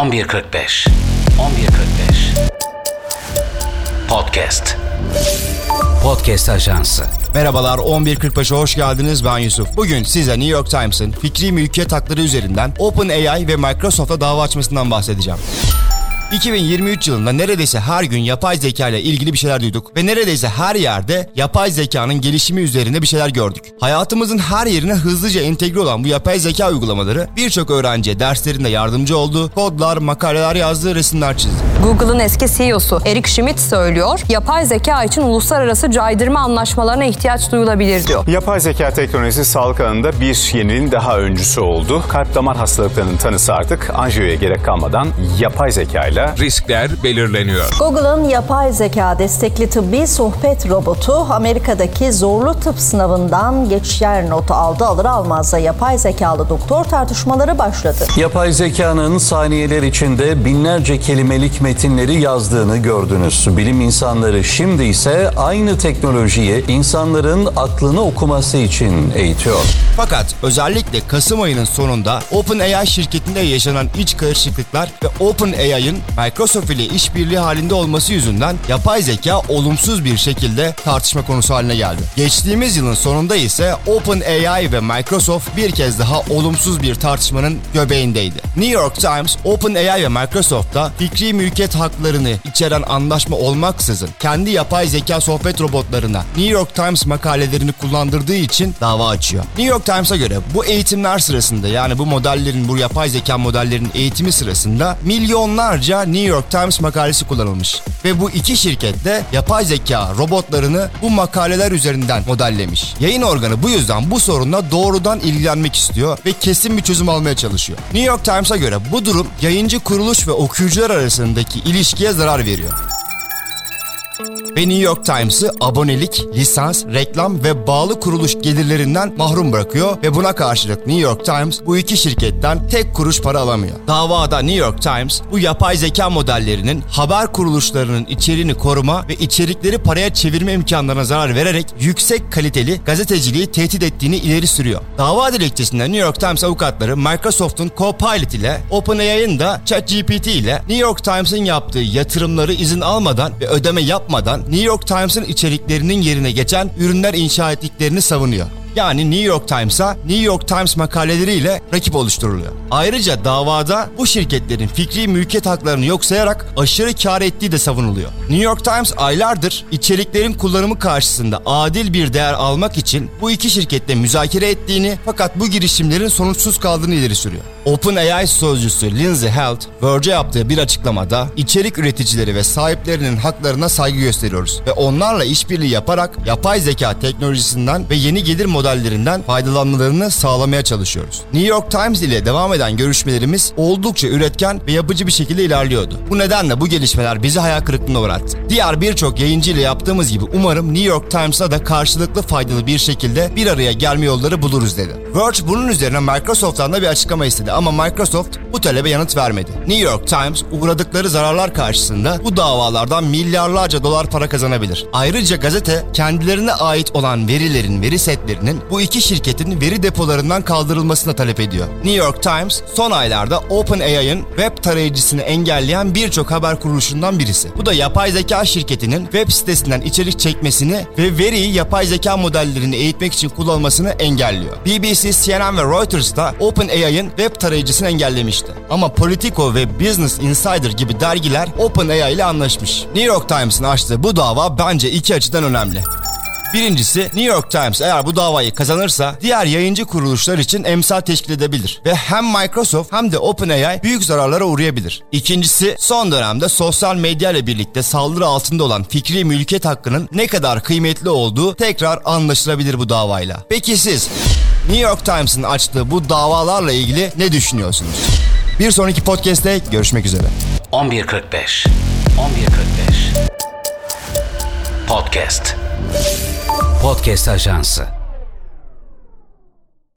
11.45 11.45 Podcast. Podcast Ajansı. Merhabalar 11.45'e hoş geldiniz. Ben Yusuf. Bugün size New York Times'ın fikri mülkiyet hakları üzerinden OpenAI ve Microsoft'a dava açmasından bahsedeceğim. 2023 yılında neredeyse her gün yapay zeka ile ilgili bir şeyler duyduk ve neredeyse her yerde yapay zekanın gelişimi üzerinde bir şeyler gördük. Hayatımızın her yerine hızlıca entegre olan bu yapay zeka uygulamaları birçok öğrenciye derslerinde yardımcı oldu, kodlar, makaleler yazdı, resimler çizdi. Google'ın eski CEO'su Eric Schmidt söylüyor, yapay zeka için uluslararası caydırma anlaşmalarına ihtiyaç duyulabilir diyor. Yapay zeka teknolojisi sağlık alanında bir yeninin daha öncüsü oldu. Kalp damar hastalıklarının tanısı artık anjiyoya gerek kalmadan yapay zeka ile riskler belirleniyor. Google'ın yapay zeka destekli tıbbi sohbet robotu Amerika'daki zorlu tıp sınavından geçer notu aldı alır almaz da yapay zekalı doktor tartışmaları başladı. Yapay zekanın saniyeler içinde binlerce kelimelik metinleri yazdığını gördünüz. Bilim insanları şimdi ise aynı teknolojiyi insanların aklını okuması için eğitiyor. Fakat özellikle Kasım ayının sonunda OpenAI şirketinde yaşanan iç karışıklıklar ve OpenAI'ın Microsoft ile işbirliği halinde olması yüzünden yapay zeka olumsuz bir şekilde tartışma konusu haline geldi. Geçtiğimiz yılın sonunda ise OpenAI ve Microsoft bir kez daha olumsuz bir tartışmanın göbeğindeydi. New York Times, OpenAI ve Microsoft'ta fikri mülkiyet haklarını içeren anlaşma olmaksızın kendi yapay zeka sohbet robotlarına New York Times makalelerini kullandırdığı için dava açıyor. New York Times'a göre bu eğitimler sırasında yani bu modellerin, bu yapay zeka modellerinin eğitimi sırasında milyonlarca New York Times makalesi kullanılmış. Ve bu iki şirket de yapay zeka robotlarını bu makaleler üzerinden modellemiş. Yayın organı bu yüzden bu sorunla doğrudan ilgilenmek istiyor ve kesin bir çözüm almaya çalışıyor. New York Times'a göre bu durum yayıncı kuruluş ve okuyucular arasındaki ilişkiye zarar veriyor ve New York Times'ı abonelik, lisans, reklam ve bağlı kuruluş gelirlerinden mahrum bırakıyor ve buna karşılık New York Times bu iki şirketten tek kuruş para alamıyor. Davada New York Times bu yapay zeka modellerinin haber kuruluşlarının içeriğini koruma ve içerikleri paraya çevirme imkanlarına zarar vererek yüksek kaliteli gazeteciliği tehdit ettiğini ileri sürüyor. Dava dilekçesinde New York Times avukatları Microsoft'un Copilot ile OpenAI'ın da ChatGPT ile New York Times'ın yaptığı yatırımları izin almadan ve ödeme yapmadan New York Times'ın içeriklerinin yerine geçen ürünler inşa ettiklerini savunuyor yani New York Times'a New York Times makaleleriyle rakip oluşturuluyor. Ayrıca davada bu şirketlerin fikri mülkiyet haklarını yok sayarak aşırı kar ettiği de savunuluyor. New York Times aylardır içeriklerin kullanımı karşısında adil bir değer almak için bu iki şirketle müzakere ettiğini fakat bu girişimlerin sonuçsuz kaldığını ileri sürüyor. OpenAI sözcüsü Lindsay Helt, Verge yaptığı bir açıklamada içerik üreticileri ve sahiplerinin haklarına saygı gösteriyoruz ve onlarla işbirliği yaparak yapay zeka teknolojisinden ve yeni gelir modellerinden faydalanmalarını sağlamaya çalışıyoruz. New York Times ile devam eden görüşmelerimiz oldukça üretken ve yapıcı bir şekilde ilerliyordu. Bu nedenle bu gelişmeler bizi hayal kırıklığına uğrattı. Diğer birçok yayıncı ile yaptığımız gibi umarım New York Times'a da karşılıklı faydalı bir şekilde bir araya gelme yolları buluruz dedi. Verge bunun üzerine Microsoft'tan da bir açıklama istedi ama Microsoft bu talebe yanıt vermedi. New York Times uğradıkları zararlar karşısında bu davalardan milyarlarca dolar para kazanabilir. Ayrıca gazete kendilerine ait olan verilerin, veri setlerinin bu iki şirketin veri depolarından kaldırılmasını talep ediyor. New York Times son aylarda OpenAI'ın web tarayıcısını engelleyen birçok haber kuruluşundan birisi. Bu da yapay zeka şirketinin web sitesinden içerik çekmesini ve veriyi yapay zeka modellerini eğitmek için kullanmasını engelliyor. BBC, CNN ve Reuters da OpenAI'ın web tarayıcısını engellemişti. Ama Politico ve Business Insider gibi dergiler OpenAI ile anlaşmış. New York Times'ın açtığı bu dava bence iki açıdan önemli. Birincisi New York Times eğer bu davayı kazanırsa diğer yayıncı kuruluşlar için emsal teşkil edebilir ve hem Microsoft hem de OpenAI büyük zararlara uğrayabilir. İkincisi son dönemde sosyal medya ile birlikte saldırı altında olan fikri mülkiyet hakkının ne kadar kıymetli olduğu tekrar anlaşılabilir bu davayla. Peki siz New York Times'ın açtığı bu davalarla ilgili ne düşünüyorsunuz? Bir sonraki podcast'te görüşmek üzere. 11.45 11.45 Podcast Podcast Ajansı